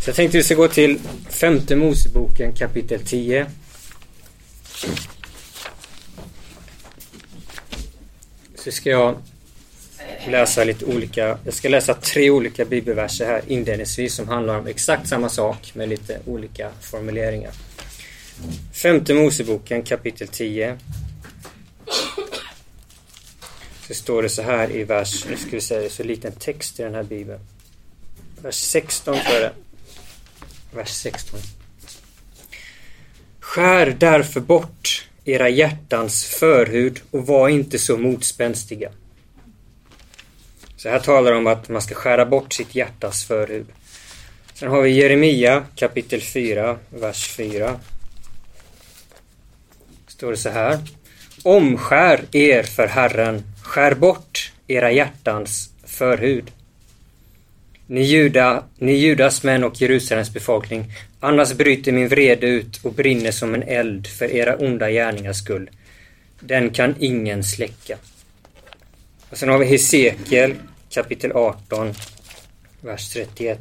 Så jag tänkte vi ska gå till femte Moseboken kapitel 10. Så ska jag läsa lite olika, jag ska läsa tre olika bibelverser här inledningsvis som handlar om exakt samma sak med lite olika formuleringar. Femte Moseboken kapitel 10. Så står det så här i vers, nu ska vi säga det är så liten text i den här bibeln. Vers 16 för det. Vers 16. Skär därför bort era hjärtans förhud och var inte så motspänstiga. Så här talar det om att man ska skära bort sitt hjärtas förhud. Sen har vi Jeremia kapitel 4, vers 4. Står det så här. Omskär er för Herren, skär bort era hjärtans förhud. Ni, juda, ni Judas män och Jerusalems befolkning, annars bryter min vrede ut och brinner som en eld för era onda gärningars skull. Den kan ingen släcka. Och sen har vi Hesekiel kapitel 18, vers 31.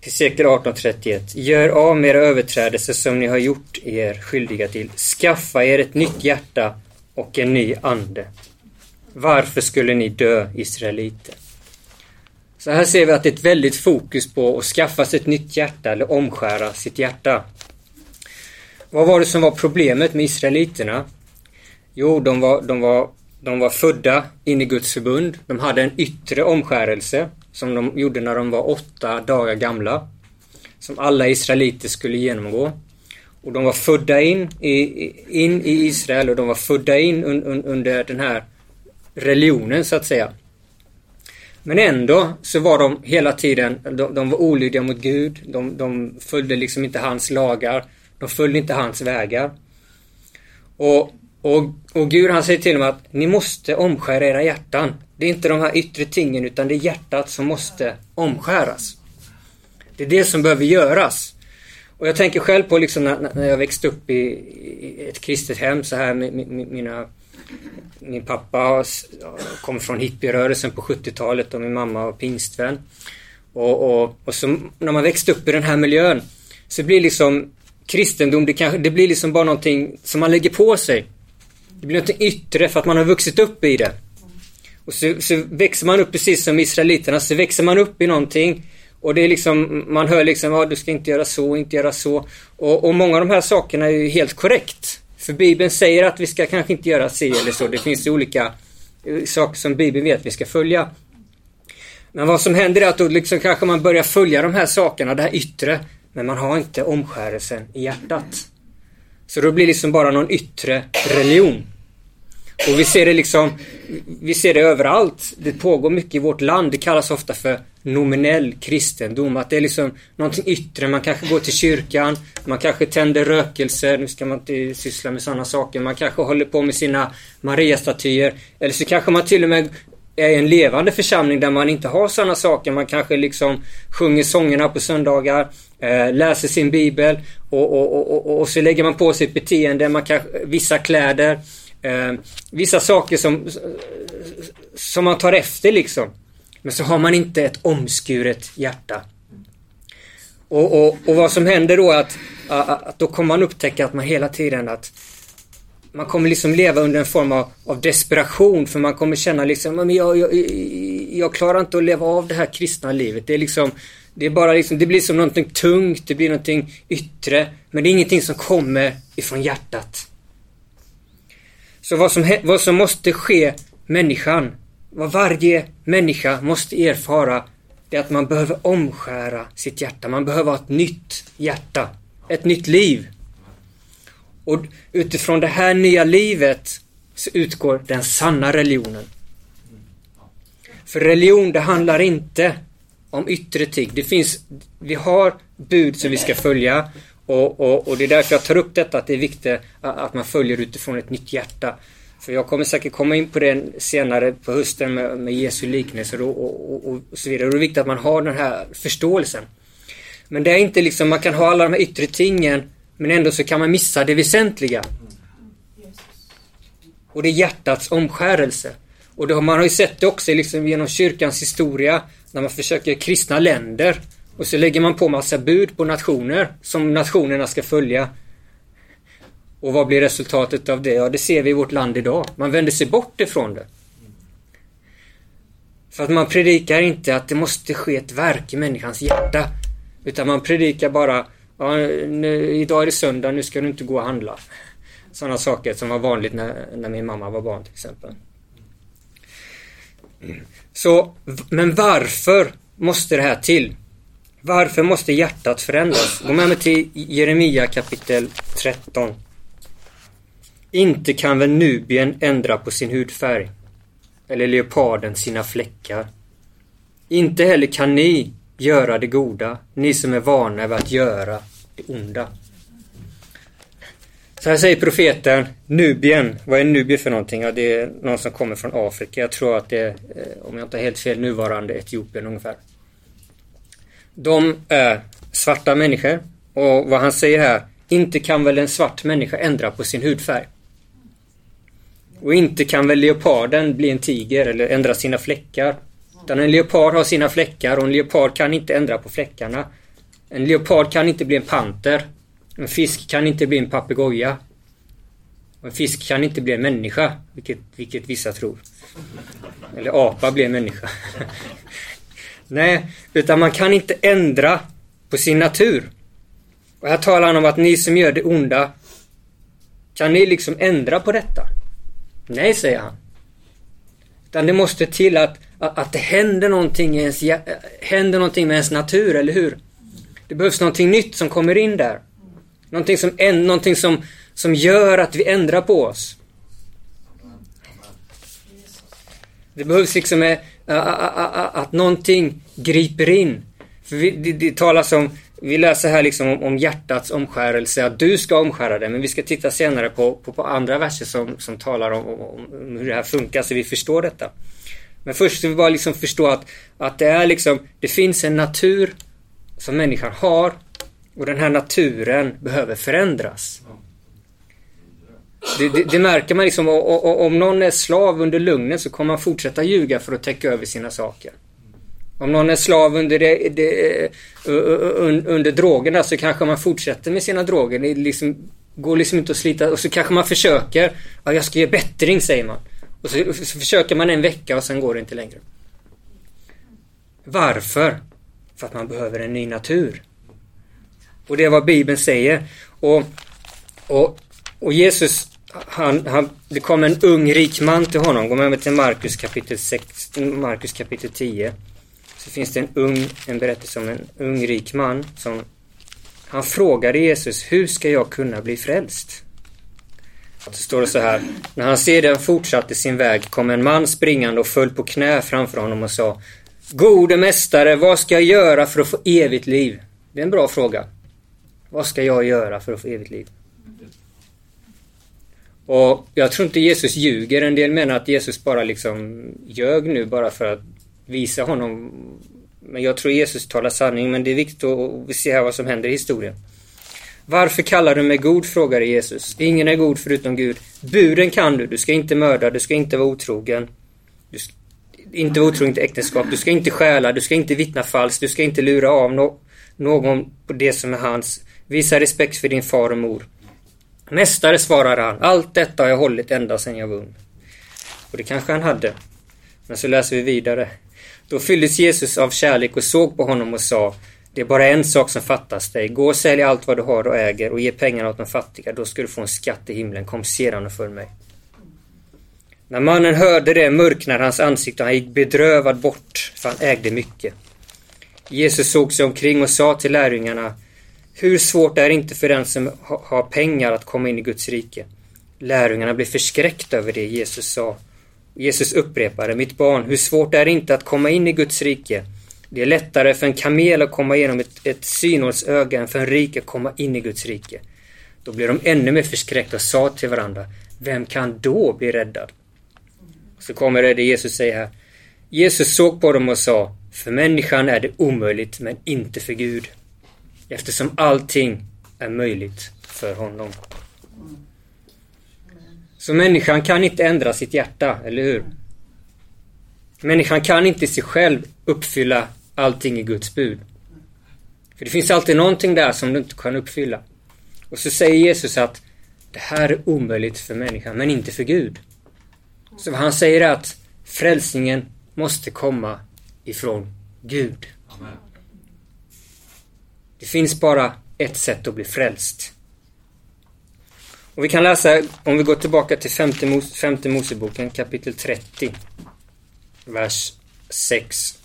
Hesekiel 18, 31. Gör av med era överträdelser som ni har gjort er skyldiga till. Skaffa er ett nytt hjärta och en ny ande. Varför skulle ni dö, israeliter? Så här ser vi att det är ett väldigt fokus på att skaffa sig ett nytt hjärta eller omskära sitt hjärta. Vad var det som var problemet med israeliterna? Jo, de var, de var, de var födda in i Guds förbund. De hade en yttre omskärelse som de gjorde när de var åtta dagar gamla. Som alla israeliter skulle genomgå. Och de var födda in i, in i Israel och de var födda in un, un, under den här religionen så att säga. Men ändå så var de hela tiden, de, de var olydiga mot Gud. De, de följde liksom inte hans lagar. De följde inte hans vägar. Och, och, och Gud han säger till dem att ni måste omskära era hjärtan. Det är inte de här yttre tingen utan det är hjärtat som måste omskäras. Det är det som behöver göras. Och jag tänker själv på liksom när, när jag växte upp i, i ett kristet hem så här med, med, med mina min pappa kom från hippierörelsen på 70-talet och min mamma var pingstvän. Och, och, och så när man växte upp i den här miljön så blir liksom kristendom, det, kanske, det blir liksom bara någonting som man lägger på sig. Det blir någonting yttre för att man har vuxit upp i det. Och så, så växer man upp precis som israeliterna, så växer man upp i någonting och det är liksom, man hör liksom, ja, du ska inte göra så, inte göra så. Och, och många av de här sakerna är ju helt korrekt. För Bibeln säger att vi ska kanske inte göra si eller så. Det finns ju olika eh, saker som Bibeln vet vi ska följa. Men vad som händer är att då liksom kanske man börjar följa de här sakerna, det här yttre. Men man har inte omskärelsen i hjärtat. Så då blir det liksom bara någon yttre religion. Och vi ser det liksom, vi ser det överallt. Det pågår mycket i vårt land. Det kallas ofta för nominell kristendom. Att det är liksom någonting yttre. Man kanske går till kyrkan, man kanske tänder rökelser. Nu ska man inte syssla med sådana saker. Man kanske håller på med sina Maria-statyer. Eller så kanske man till och med är en levande församling där man inte har sådana saker. Man kanske liksom sjunger sångerna på söndagar, eh, läser sin bibel och, och, och, och, så lägger man på sig ett beteende, man kanske, vissa kläder, eh, vissa saker som, som man tar efter liksom. Men så har man inte ett omskuret hjärta. Och, och, och vad som händer då är att, att då kommer man upptäcka att man hela tiden att man kommer liksom leva under en form av, av desperation för man kommer känna liksom, men jag, jag, jag klarar inte att leva av det här kristna livet. Det är liksom, det är bara liksom, det blir som någonting tungt, det blir någonting yttre. Men det är ingenting som kommer ifrån hjärtat. Så vad som, vad som måste ske människan, vad varje människa måste erfara, det är att man behöver omskära sitt hjärta. Man behöver ha ett nytt hjärta. Ett nytt liv. Och utifrån det här nya livet så utgår den sanna religionen. För religion, det handlar inte om yttre ting. Det finns, vi har bud som vi ska följa och, och, och, det är därför jag tar upp detta att det är viktigt att man följer utifrån ett nytt hjärta. För jag kommer säkert komma in på det senare på hösten med, med Jesu liknelser och, och, och, så vidare. Och det är viktigt att man har den här förståelsen. Men det är inte liksom, man kan ha alla de här yttre tingen men ändå så kan man missa det väsentliga. Och det är hjärtats omskärelse. Och då, man har ju sett det också liksom genom kyrkans historia när man försöker kristna länder Och så lägger man på massa bud på nationer som nationerna ska följa. Och vad blir resultatet av det? Ja, det ser vi i vårt land idag. Man vänder sig bort ifrån det. För att man predikar inte att det måste ske ett verk i människans hjärta. Utan man predikar bara, ja, nu, idag är det söndag, nu ska du inte gå och handla. Sådana saker som var vanligt när, när min mamma var barn till exempel. Så, men varför måste det här till? Varför måste hjärtat förändras? Gå med mig till Jeremia kapitel 13. Inte kan väl nubien ändra på sin hudfärg? Eller leoparden sina fläckar? Inte heller kan ni göra det goda, ni som är vana vid att göra det onda. Så här säger profeten Nubien. Vad är Nubien för någonting? Ja, det är någon som kommer från Afrika. Jag tror att det är, eh, om jag inte har helt fel, nuvarande Etiopien ungefär. De är svarta människor. Och vad han säger här, inte kan väl en svart människa ändra på sin hudfärg? Och inte kan väl leoparden bli en tiger eller ändra sina fläckar? Utan en leopard har sina fläckar och en leopard kan inte ändra på fläckarna. En leopard kan inte bli en panter. En fisk kan inte bli en papegoja. En fisk kan inte bli en människa, vilket, vilket vissa tror. Eller apa blir en människa. Nej, utan man kan inte ändra på sin natur. Och här talar han om att ni som gör det onda, kan ni liksom ändra på detta? Nej, säger han. Utan det måste till att, att, att det händer någonting, i ens, eh, händer någonting med ens natur, eller hur? Det behövs någonting nytt som kommer in där. Någonting som, någonting som, som gör att vi ändrar på oss. Det behövs liksom eh, att någonting griper in. För vi, det, det talas om, vi läser här liksom om, om, hjärtats omskärelse, att du ska omskära det. Men vi ska titta senare på, på, på andra verser som, som talar om, om, om, hur det här funkar så vi förstår detta. Men först ska vi bara liksom förstå att, att det är liksom, det finns en natur som människan har och den här naturen behöver förändras. Det, det, det märker man liksom, och, och, om någon är slav under lugnet så kommer man fortsätta ljuga för att täcka över sina saker. Om någon är slav under, det, det, under drogerna så kanske man fortsätter med sina droger. Det liksom, går liksom inte att slita och så kanske man försöker. Ja, jag ska ge bättring säger man. Och så, så försöker man en vecka och sen går det inte längre. Varför? För att man behöver en ny natur. Och det är vad Bibeln säger. Och, och, och Jesus, han, han, det kom en ung rik man till honom. Gå med mig till Markus kapitel, 6, Markus kapitel 10. Så finns det en ung, en berättelse om en ung rik man som han frågade Jesus, hur ska jag kunna bli frälst? Så står det så här. När han sedan fortsatte sin väg kom en man springande och föll på knä framför honom och sa Gode mästare, vad ska jag göra för att få evigt liv? Det är en bra fråga. Vad ska jag göra för att få evigt liv? Och jag tror inte Jesus ljuger. En del menar att Jesus bara liksom ljög nu bara för att visa honom. Men jag tror Jesus talar sanning, men det är viktigt att se här vad som händer i historien. Varför kallar du mig god? frågade Jesus. Ingen är god förutom Gud. Buden kan du. Du ska inte mörda, du ska inte vara otrogen. Du ska inte vara otrogen till äktenskap. Du ska inte stjäla, du ska inte vittna falskt, du ska inte lura av no någon på det som är hans. Visa respekt för din far och mor. Mästare, svarar han, allt detta har jag hållit ända sedan jag var ung. Och det kanske han hade. Men så läser vi vidare. Då fylldes Jesus av kärlek och såg på honom och sa Det är bara en sak som fattas dig. Gå och sälj allt vad du har och äger och ge pengarna åt de fattiga. Då ska du få en skatt i himlen. Kom sedan och följ mig. När mannen hörde det mörknade hans ansikte och han gick bedrövad bort, för han ägde mycket. Jesus såg sig omkring och sa till lärjungarna hur svårt är det inte för den som har pengar att komma in i Guds rike? Lärjungarna blev förskräckta över det Jesus sa. Jesus upprepade, mitt barn, hur svårt är det inte att komma in i Guds rike? Det är lättare för en kamel att komma igenom ett, ett synhållsöga än för en rik att komma in i Guds rike. Då blev de ännu mer förskräckta och sa till varandra, vem kan då bli räddad? Så kommer det, det Jesus säger här. Jesus såg på dem och sa, för människan är det omöjligt men inte för Gud eftersom allting är möjligt för honom. Så människan kan inte ändra sitt hjärta, eller hur? Människan kan inte i sig själv uppfylla allting i Guds bud. För det finns alltid någonting där som du inte kan uppfylla. Och så säger Jesus att det här är omöjligt för människan, men inte för Gud. Så vad han säger är att frälsningen måste komma ifrån Gud. Amen. Det finns bara ett sätt att bli frälst. Och vi kan läsa, om vi går tillbaka till femte, Mos femte Moseboken kapitel 30, vers 6.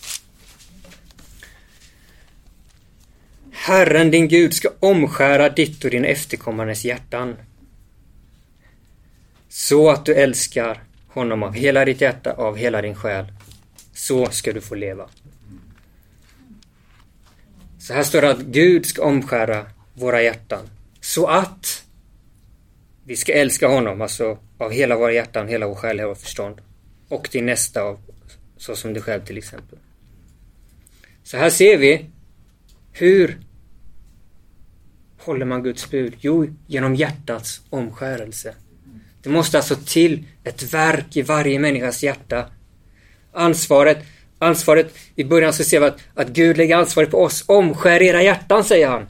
Herren din Gud ska omskära ditt och din efterkommandes hjärtan. Så att du älskar honom av hela ditt hjärta, av hela din själ. Så ska du få leva. Så här står det att Gud ska omskära våra hjärtan. Så att vi ska älska honom, alltså av hela våra hjärtan, hela vår själ, hela vårt förstånd. Och din nästa av, så som dig själv till exempel. Så här ser vi hur håller man Guds bud? Jo, genom hjärtats omskärelse. Det måste alltså till ett verk i varje människas hjärta. Ansvaret, ansvaret, i början så ser vi att, att Gud lägger ansvaret på oss. Omskär era hjärtan, säger han.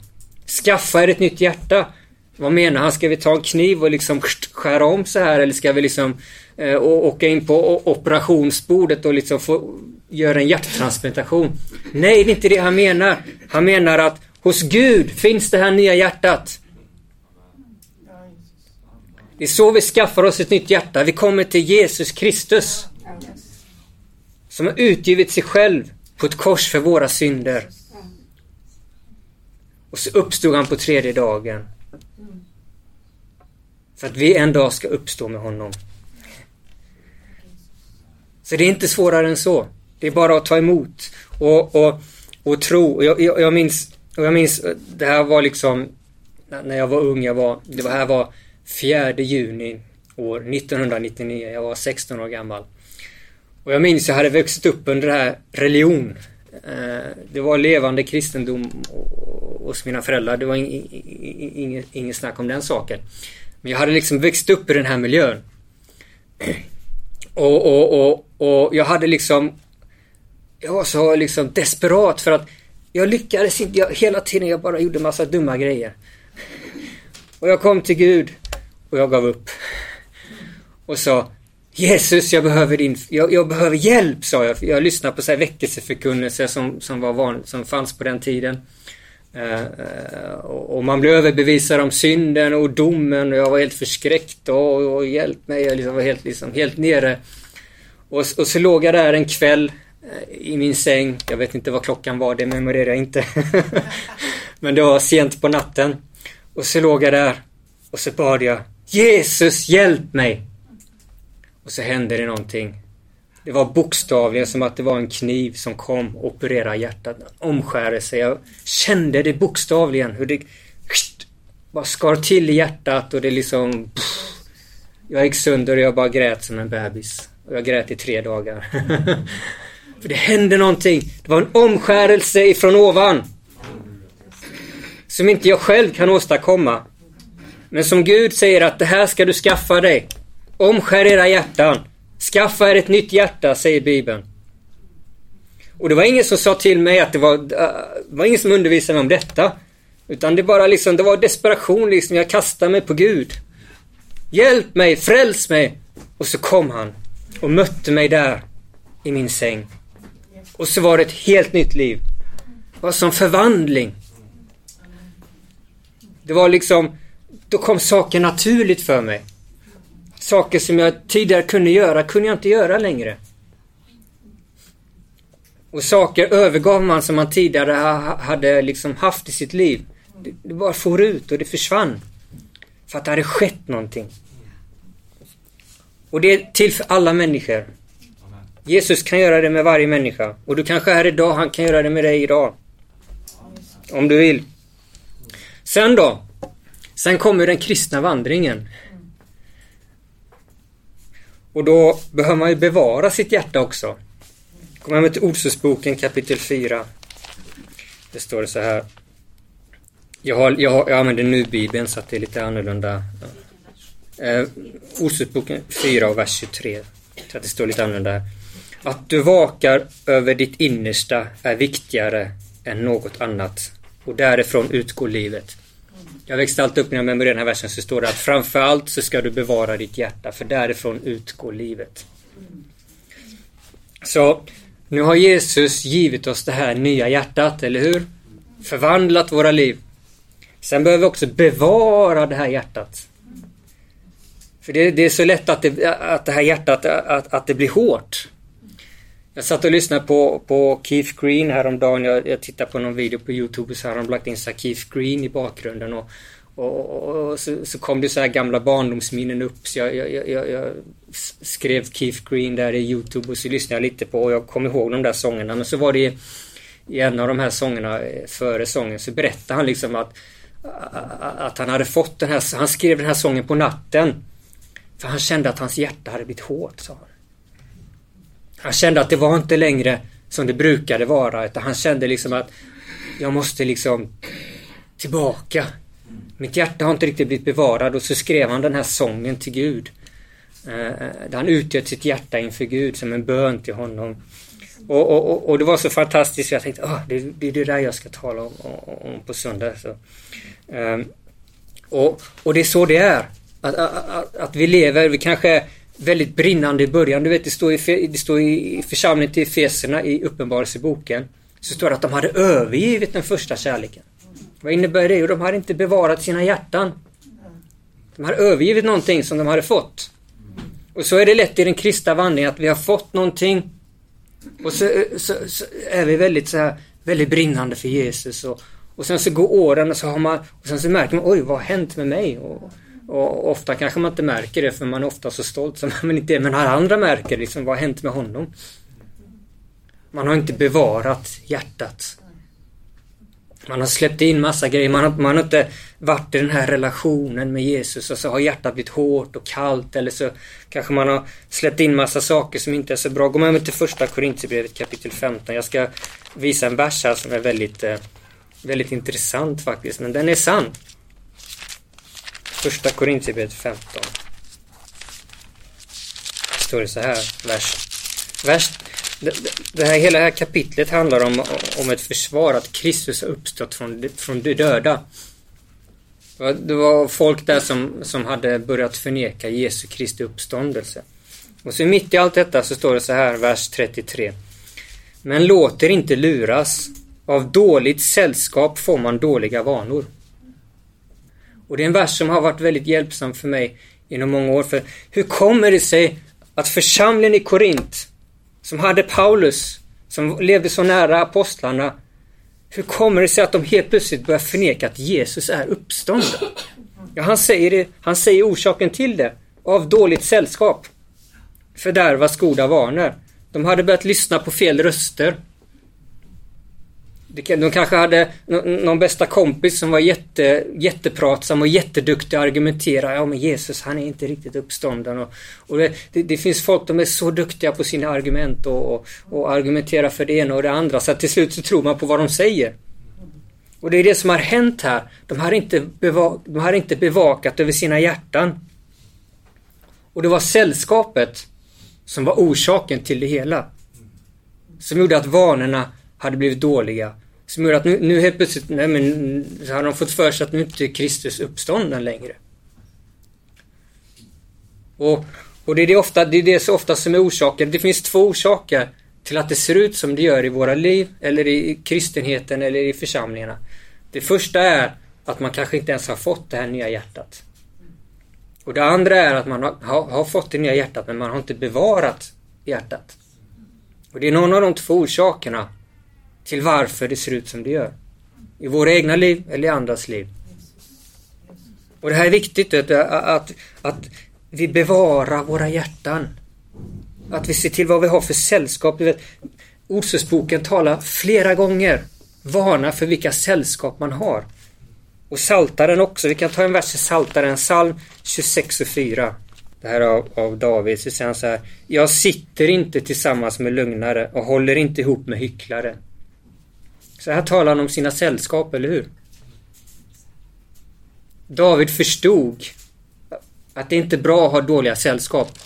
Skaffa er ett nytt hjärta. Vad menar han? Ska vi ta en kniv och liksom skära om så här eller ska vi liksom eh, åka in på operationsbordet och liksom få göra en hjärttransplantation? Nej, det är inte det han menar. Han menar att hos Gud finns det här nya hjärtat. Det är så vi skaffar oss ett nytt hjärta. Vi kommer till Jesus Kristus. Som har utgivit sig själv på ett kors för våra synder. Och så uppstod han på tredje dagen. För att vi en dag ska uppstå med honom. Så det är inte svårare än så. Det är bara att ta emot och, och, och tro. Jag, jag, jag, minns, jag minns, det här var liksom när jag var ung, jag var, det här var 4 juni år 1999. Jag var 16 år gammal. Och jag minns jag hade växt upp under det här religion. Eh, det var levande kristendom hos mina föräldrar. Det var inget, inget snack om den saken. Men jag hade liksom växt upp i den här miljön. Och, och, och, och jag hade liksom... Jag var så liksom desperat för att jag lyckades inte. Jag, hela tiden jag bara gjorde massa dumma grejer. Och jag kom till Gud och jag gav upp. Och sa Jesus, jag behöver din... Jag, jag behöver hjälp, sa jag. Jag lyssnade på så här väckelseförkunnelse som, som, var van, som fanns på den tiden. Eh, eh, och man blev överbevisad om synden och domen och jag var helt förskräckt och, och hjälp mig, jag liksom var helt, liksom, helt nere. Och, och så låg jag där en kväll eh, i min säng. Jag vet inte vad klockan var, det memorerar jag inte. Men det var sent på natten. Och så låg jag där och så bad jag Jesus, hjälp mig! Och så hände det någonting. Det var bokstavligen som att det var en kniv som kom och opererade hjärtat. Omskärelse. Jag kände det bokstavligen hur det bara skar till i hjärtat och det liksom... Pff, jag gick sönder och jag bara grät som en bebis. Och jag grät i tre dagar. För det hände någonting. Det var en omskärelse ifrån ovan. Som inte jag själv kan åstadkomma. Men som Gud säger att det här ska du skaffa dig. Omskär era hjärtan. Skaffa er ett nytt hjärta, säger Bibeln. Och det var ingen som sa till mig att det var, äh, det var ingen som undervisade mig om detta. Utan det bara liksom, det var desperation liksom. Jag kastade mig på Gud. Hjälp mig, fräls mig. Och så kom han och mötte mig där i min säng. Och så var det ett helt nytt liv. Det var som förvandling. Det var liksom, då kom saker naturligt för mig. Saker som jag tidigare kunde göra, kunde jag inte göra längre. Och saker övergav man som man tidigare hade liksom haft i sitt liv. Det bara for ut och det försvann. För att det hade skett någonting. Och det är till för alla människor. Jesus kan göra det med varje människa. Och du kanske är här idag, han kan göra det med dig idag. Om du vill. Sen då? Sen kommer den kristna vandringen. Och då behöver man ju bevara sitt hjärta också. Kommer med till Ordsordsboken kapitel 4. Det står det så här. Jag, har, jag, har, jag använder nu Bibeln så att det är lite annorlunda. Eh, Ordsordsboken 4 och vers 23. Så att det står lite annorlunda. Att du vakar över ditt innersta är viktigare än något annat. och därifrån utgår livet. Jag växte alltid upp när jag memorerade den här versen så står det att framförallt så ska du bevara ditt hjärta för därifrån utgår livet. Så nu har Jesus givit oss det här nya hjärtat, eller hur? Förvandlat våra liv. Sen behöver vi också bevara det här hjärtat. För det, det är så lätt att det, att det här hjärtat, att, att det blir hårt. Jag satt och lyssnade på, på Keith Green häromdagen. Jag, jag tittade på någon video på Youtube och så har de lagt in så Keith Green i bakgrunden. Och, och, och, och så, så, kom det så här gamla barndomsminnen upp. Så jag, jag, jag, jag, skrev Keith Green där i Youtube och så lyssnade jag lite på och jag kom ihåg de där sångerna. Men så var det i, i en av de här sångerna eh, före sången så berättade han liksom att, att han hade fått den här, han skrev den här sången på natten. För han kände att hans hjärta hade blivit hårt, sa han. Han kände att det var inte längre som det brukade vara utan han kände liksom att jag måste liksom tillbaka. Mitt hjärta har inte riktigt blivit bevarad och så skrev han den här sången till Gud. Eh, där han utgöt sitt hjärta inför Gud som en bön till honom. Och, och, och det var så fantastiskt jag tänkte att det, det är det där jag ska tala om, om på söndag. Så. Um, och, och det är så det är. Att, att, att, vi lever, vi kanske väldigt brinnande i början. Du vet, det står i, det står i församlingen till Efeserna i Uppenbarelseboken. Så står det att de hade övergivit den första kärleken. Vad innebär det? Jo, de hade inte bevarat sina hjärtan. De hade övergivit någonting som de hade fått. Och så är det lätt i den kristna vandringen att vi har fått någonting och så, så, så är vi väldigt så här, väldigt brinnande för Jesus och, och sen så går åren och så har man och sen så märker man oj vad har hänt med mig? Och, och ofta kanske man inte märker det för man är ofta så stolt som man inte är. Men alla andra märker liksom vad har hänt med honom? Man har inte bevarat hjärtat. Man har släppt in massa grejer. Man har, man har inte varit i den här relationen med Jesus och så har hjärtat blivit hårt och kallt eller så kanske man har släppt in massa saker som inte är så bra. Gå med mig till första Korintierbrevet kapitel 15. Jag ska visa en vers här som är väldigt, eh, väldigt intressant faktiskt, men den är sann. Första Korintierbrevet 15. Står det så här, vers. vers det, det, här, hela det här kapitlet handlar om, om ett försvar, att Kristus har uppstått från, från de döda. Det var folk där som, som hade börjat förneka Jesu Kristi uppståndelse. Och så mitt i allt detta så står det så här, vers 33. Men låt er inte luras. Av dåligt sällskap får man dåliga vanor. Och det är en vers som har varit väldigt hjälpsam för mig inom många år. För hur kommer det sig att församlingen i Korint, som hade Paulus, som levde så nära apostlarna, hur kommer det sig att de helt plötsligt börjar förneka att Jesus är uppstånden? Ja, han säger, det, han säger orsaken till det. Av dåligt sällskap. Fördärvas goda vanor. De hade börjat lyssna på fel röster. De kanske hade någon bästa kompis som var jätte, jättepratsam och jätteduktig att argumentera. Ja men Jesus han är inte riktigt uppstånden. Och, och det, det, det, finns folk som är så duktiga på sina argument och, och, och argumenterar för det ena och det andra så att till slut så tror man på vad de säger. Och det är det som har hänt här. De har inte, beva, de har inte bevakat över sina hjärtan. Och det var sällskapet som var orsaken till det hela. Som gjorde att vanorna hade blivit dåliga som gör att nu, nu helt plötsligt, nej men, så har de fått för sig att nu inte är Kristus uppstånden längre. Och, och det är det, ofta, det är det så ofta som är orsaken. Det finns två orsaker till att det ser ut som det gör i våra liv, eller i kristenheten, eller i församlingarna. Det första är att man kanske inte ens har fått det här nya hjärtat. Och det andra är att man har, har, har fått det nya hjärtat, men man har inte bevarat hjärtat. Och det är någon av de två orsakerna till varför det ser ut som det gör. I våra egna liv eller i andras liv. Och det här är viktigt att, att, att vi bevarar våra hjärtan. Att vi ser till vad vi har för sällskap. Ordsboken talar flera gånger Varnar för vilka sällskap man har. Och Saltaren också. Vi kan ta en vers i Saltaren, psalm 26 och 4. Det här av, av David. Så säger han så här. Jag sitter inte tillsammans med lögnare och håller inte ihop med hycklare. Så här talar han om sina sällskap, eller hur? David förstod att det inte är bra att ha dåliga sällskap.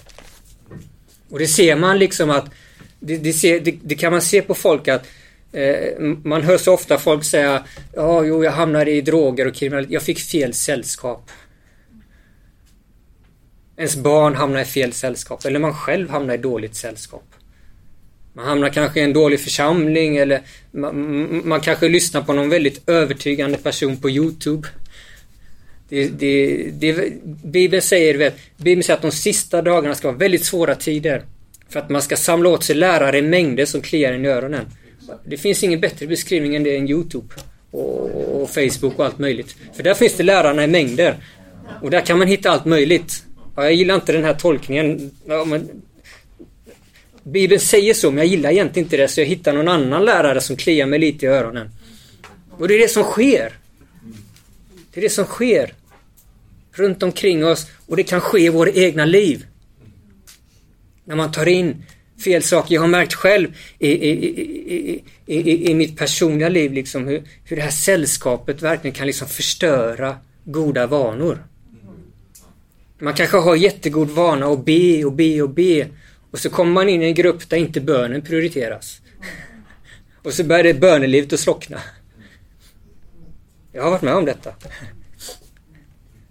Och det ser man liksom att det, det, ser, det, det, kan man se på folk att Eh, man hör så ofta folk säga Ja, jo, jag hamnade i droger och kriminalitet. Jag fick fel sällskap. Ens barn hamnar i fel sällskap eller man själv hamnar i dåligt sällskap. Man hamnar kanske i en dålig församling eller man, man kanske lyssnar på någon väldigt övertygande person på Youtube. Det, det, det, Bibeln säger, Bibeln säger att de sista dagarna ska vara väldigt svåra tider. För att man ska samla åt sig lärare i mängder som kliar in i öronen. Det finns ingen bättre beskrivning än det än Youtube. Och, och Facebook och allt möjligt. För där finns det lärarna i mängder. Och där kan man hitta allt möjligt. Ja, jag gillar inte den här tolkningen. Ja, men Bibeln säger så, men jag gillar egentligen inte det, så jag hittar någon annan lärare som kliar mig lite i öronen. Och det är det som sker. Det är det som sker. Runt omkring oss och det kan ske i våra egna liv. När man tar in fel saker. Jag har märkt själv i, i, i, i mitt personliga liv liksom hur, hur det här sällskapet verkligen kan liksom förstöra goda vanor. Man kanske har jättegod vana att be och be och be och så kommer man in i en grupp där inte bönen prioriteras. Och så börjar det bönelivet att slockna. Jag har varit med om detta.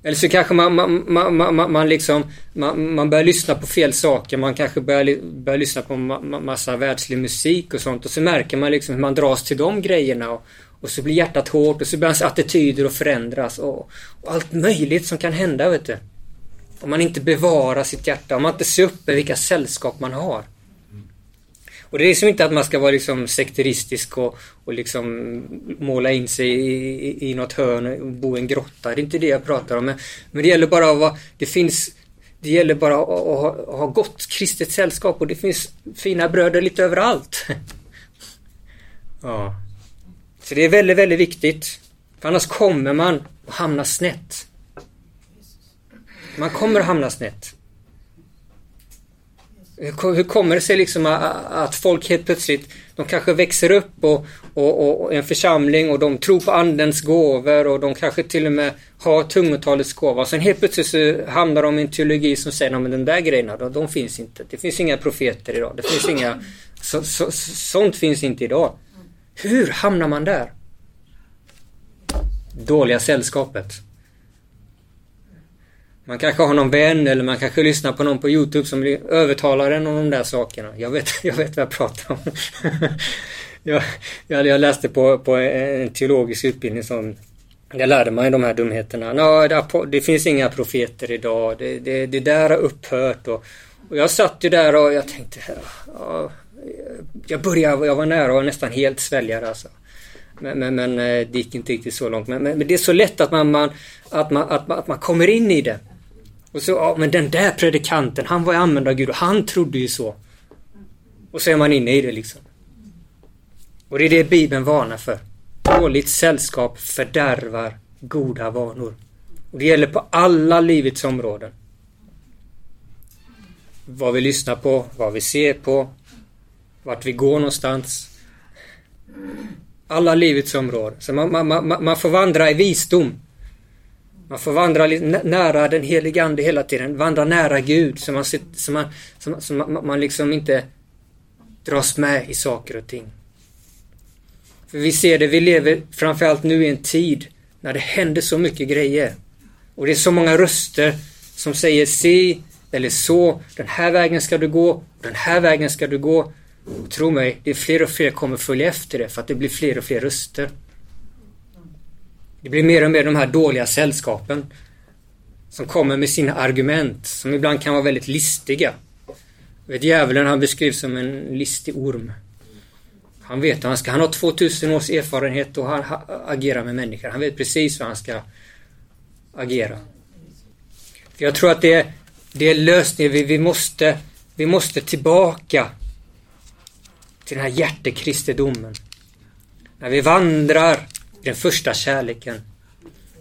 Eller så kanske man, man, man, man, man, liksom, man, man börjar lyssna på fel saker. Man kanske börjar, börjar lyssna på ma massa världslig musik och sånt. Och så märker man liksom hur man dras till de grejerna. Och, och så blir hjärtat hårt och så börjar ens attityder att förändras. Och, och allt möjligt som kan hända, vet du. Om man inte bevarar sitt hjärta, om man inte ser upp med vilka sällskap man har. Och det är liksom inte att man ska vara liksom sekteristisk och, och liksom måla in sig i, i, i något hörn och bo i en grotta. Det är inte det jag pratar om. Men, men det gäller bara att vara, det finns det gäller bara att, att, ha, att ha gott kristet sällskap och det finns fina bröder lite överallt. ja. Så det är väldigt, väldigt viktigt. För annars kommer man att hamna snett. Man kommer att hamna snett. Hur kommer det sig liksom att folk helt plötsligt, de kanske växer upp och, och, och en församling och de tror på andens gåvor och de kanske till och med har tungotalets gåva. Sen helt plötsligt så hamnar de i en teologi som säger att den där grejerna, de, de finns inte. Det finns inga profeter idag. Det finns inga... Så, så, sånt finns inte idag. Hur hamnar man där? Dåliga sällskapet. Man kanske har någon vän eller man kanske lyssnar på någon på Youtube som övertalar en om de där sakerna. Jag vet, jag vet vad jag pratar om. jag, jag, läste på, på en teologisk utbildning som jag lärde mig de här dumheterna. Nå, det, finns inga profeter idag. Det, det, det där har upphört. Och, och jag satt ju där och jag tänkte... Ja, jag började, jag var nära att nästan helt svälja det alltså. Men, men, men, eh, det gick inte riktigt så långt. Men, men, men, det är så lätt att man, man, att, man, att, man, att man kommer in i det. Och så, ja men den där predikanten, han var ju använd av Gud och han trodde ju så. Och så är man inne i det liksom. Och det är det Bibeln varnar för. Dåligt sällskap fördärvar goda vanor. Och det gäller på alla livets områden. Vad vi lyssnar på, vad vi ser på, vart vi går någonstans. Alla livets områden. Så man, man, man, man får vandra i visdom. Man får vandra nära den helige Ande hela tiden. Vandra nära Gud så man, så man, så man, så man, man liksom inte dras med i saker och ting. För vi ser det, vi lever framförallt nu i en tid när det händer så mycket grejer. Och det är så många röster som säger si eller så. Den här vägen ska du gå. Den här vägen ska du gå. Och tro mig, det är fler och fler kommer följa efter det för att det blir fler och fler röster. Det blir mer och mer de här dåliga sällskapen som kommer med sina argument som ibland kan vara väldigt listiga. Vet, djävulen han beskrivs som en listig orm. Han vet han ska. Han har 2000 års erfarenhet och han agerar med människor. Han vet precis hur han ska agera. Jag tror att det är, det är lösningen. Vi, vi, måste, vi måste tillbaka till den här hjärtekristendomen. När vi vandrar den första kärleken.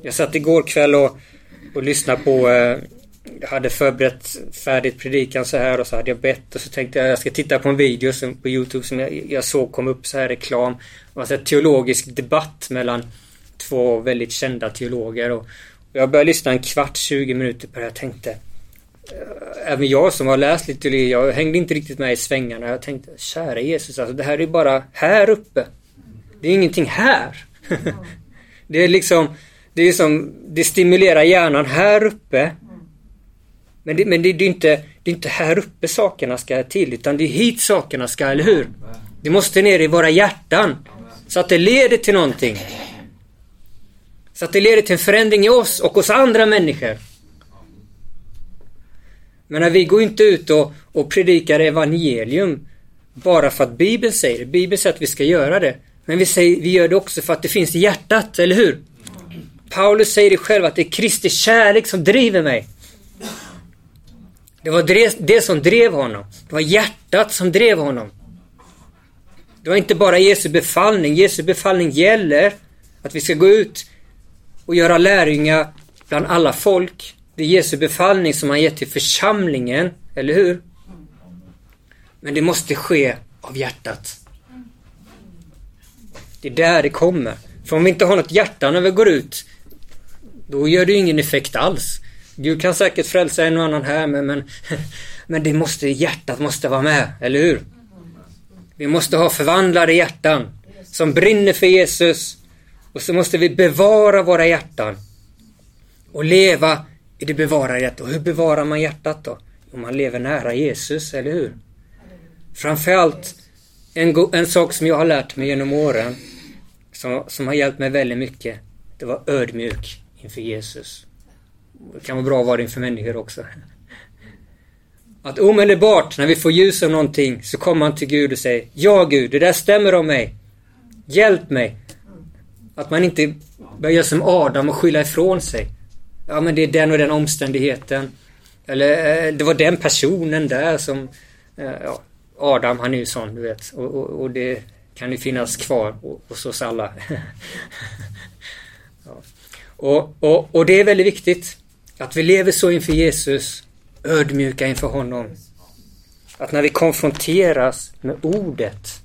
Jag satt igår kväll och, och lyssnade på eh, jag hade förberett färdigt predikan så här och så hade jag bett och så tänkte jag jag ska titta på en video som, på Youtube som jag, jag såg kom upp så här reklam. Det var en teologisk debatt mellan två väldigt kända teologer och, och jag började lyssna en kvart, 20 minuter på det. Jag tänkte eh, Även jag som har läst lite jag hängde inte riktigt med i svängarna. Jag tänkte, kära Jesus, alltså det här är bara här uppe. Det är ingenting här det är liksom, det är som, det stimulerar hjärnan här uppe. Men det, men det, det, är inte, det är inte här uppe sakerna ska till, utan det är hit sakerna ska, eller hur? Det måste ner i våra hjärtan. Så att det leder till någonting. Så att det leder till en förändring i oss och hos andra människor. Men vi går inte ut och, och predikar evangelium bara för att Bibeln säger det. Bibeln säger att vi ska göra det. Men vi, säger, vi gör det också för att det finns i hjärtat, eller hur? Paulus säger det själv att det är Kristi kärlek som driver mig. Det var det som drev honom. Det var hjärtat som drev honom. Det var inte bara Jesu befallning. Jesu befallning gäller att vi ska gå ut och göra lärjungar bland alla folk. Det är Jesu befallning som han gett till församlingen, eller hur? Men det måste ske av hjärtat. Det är där det kommer. För om vi inte har något hjärta när vi går ut, då gör det ju ingen effekt alls. Gud kan säkert frälsa en och annan här, men, men, men det måste, hjärtat måste vara med, eller hur? Vi måste ha förvandlade hjärtan som brinner för Jesus. Och så måste vi bevara våra hjärtan och leva i det bevarade hjärtat. Och hur bevarar man hjärtat då? Om man lever nära Jesus, eller hur? Framförallt en, en sak som jag har lärt mig genom åren som, som har hjälpt mig väldigt mycket. Det var ödmjuk inför Jesus. Det kan vara bra att vara inför människor också. Att omedelbart när vi får ljus om någonting så kommer man till Gud och säger Ja Gud, det där stämmer om mig. Hjälp mig. Att man inte börjar göra som Adam och skylla ifrån sig. Ja men det är den och den omständigheten. Eller eh, det var den personen där som... Eh, ja, Adam han är ju sån du vet. Och, och, och det kan ju finnas kvar hos oss alla. ja. och, och, och det är väldigt viktigt. Att vi lever så inför Jesus ödmjuka inför honom. Att när vi konfronteras med ordet,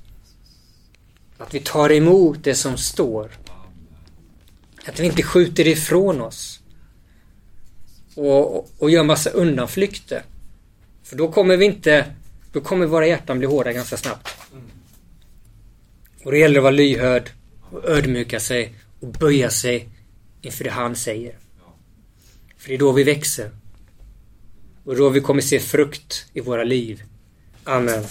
att vi tar emot det som står. Att vi inte skjuter ifrån oss. Och, och gör massa undanflykter. För då kommer vi inte, då kommer våra hjärtan bli hårda ganska snabbt. Och det gäller att vara lyhörd och ödmjuka sig och böja sig inför det han säger. För det är då vi växer. Och då vi kommer se frukt i våra liv. Amen.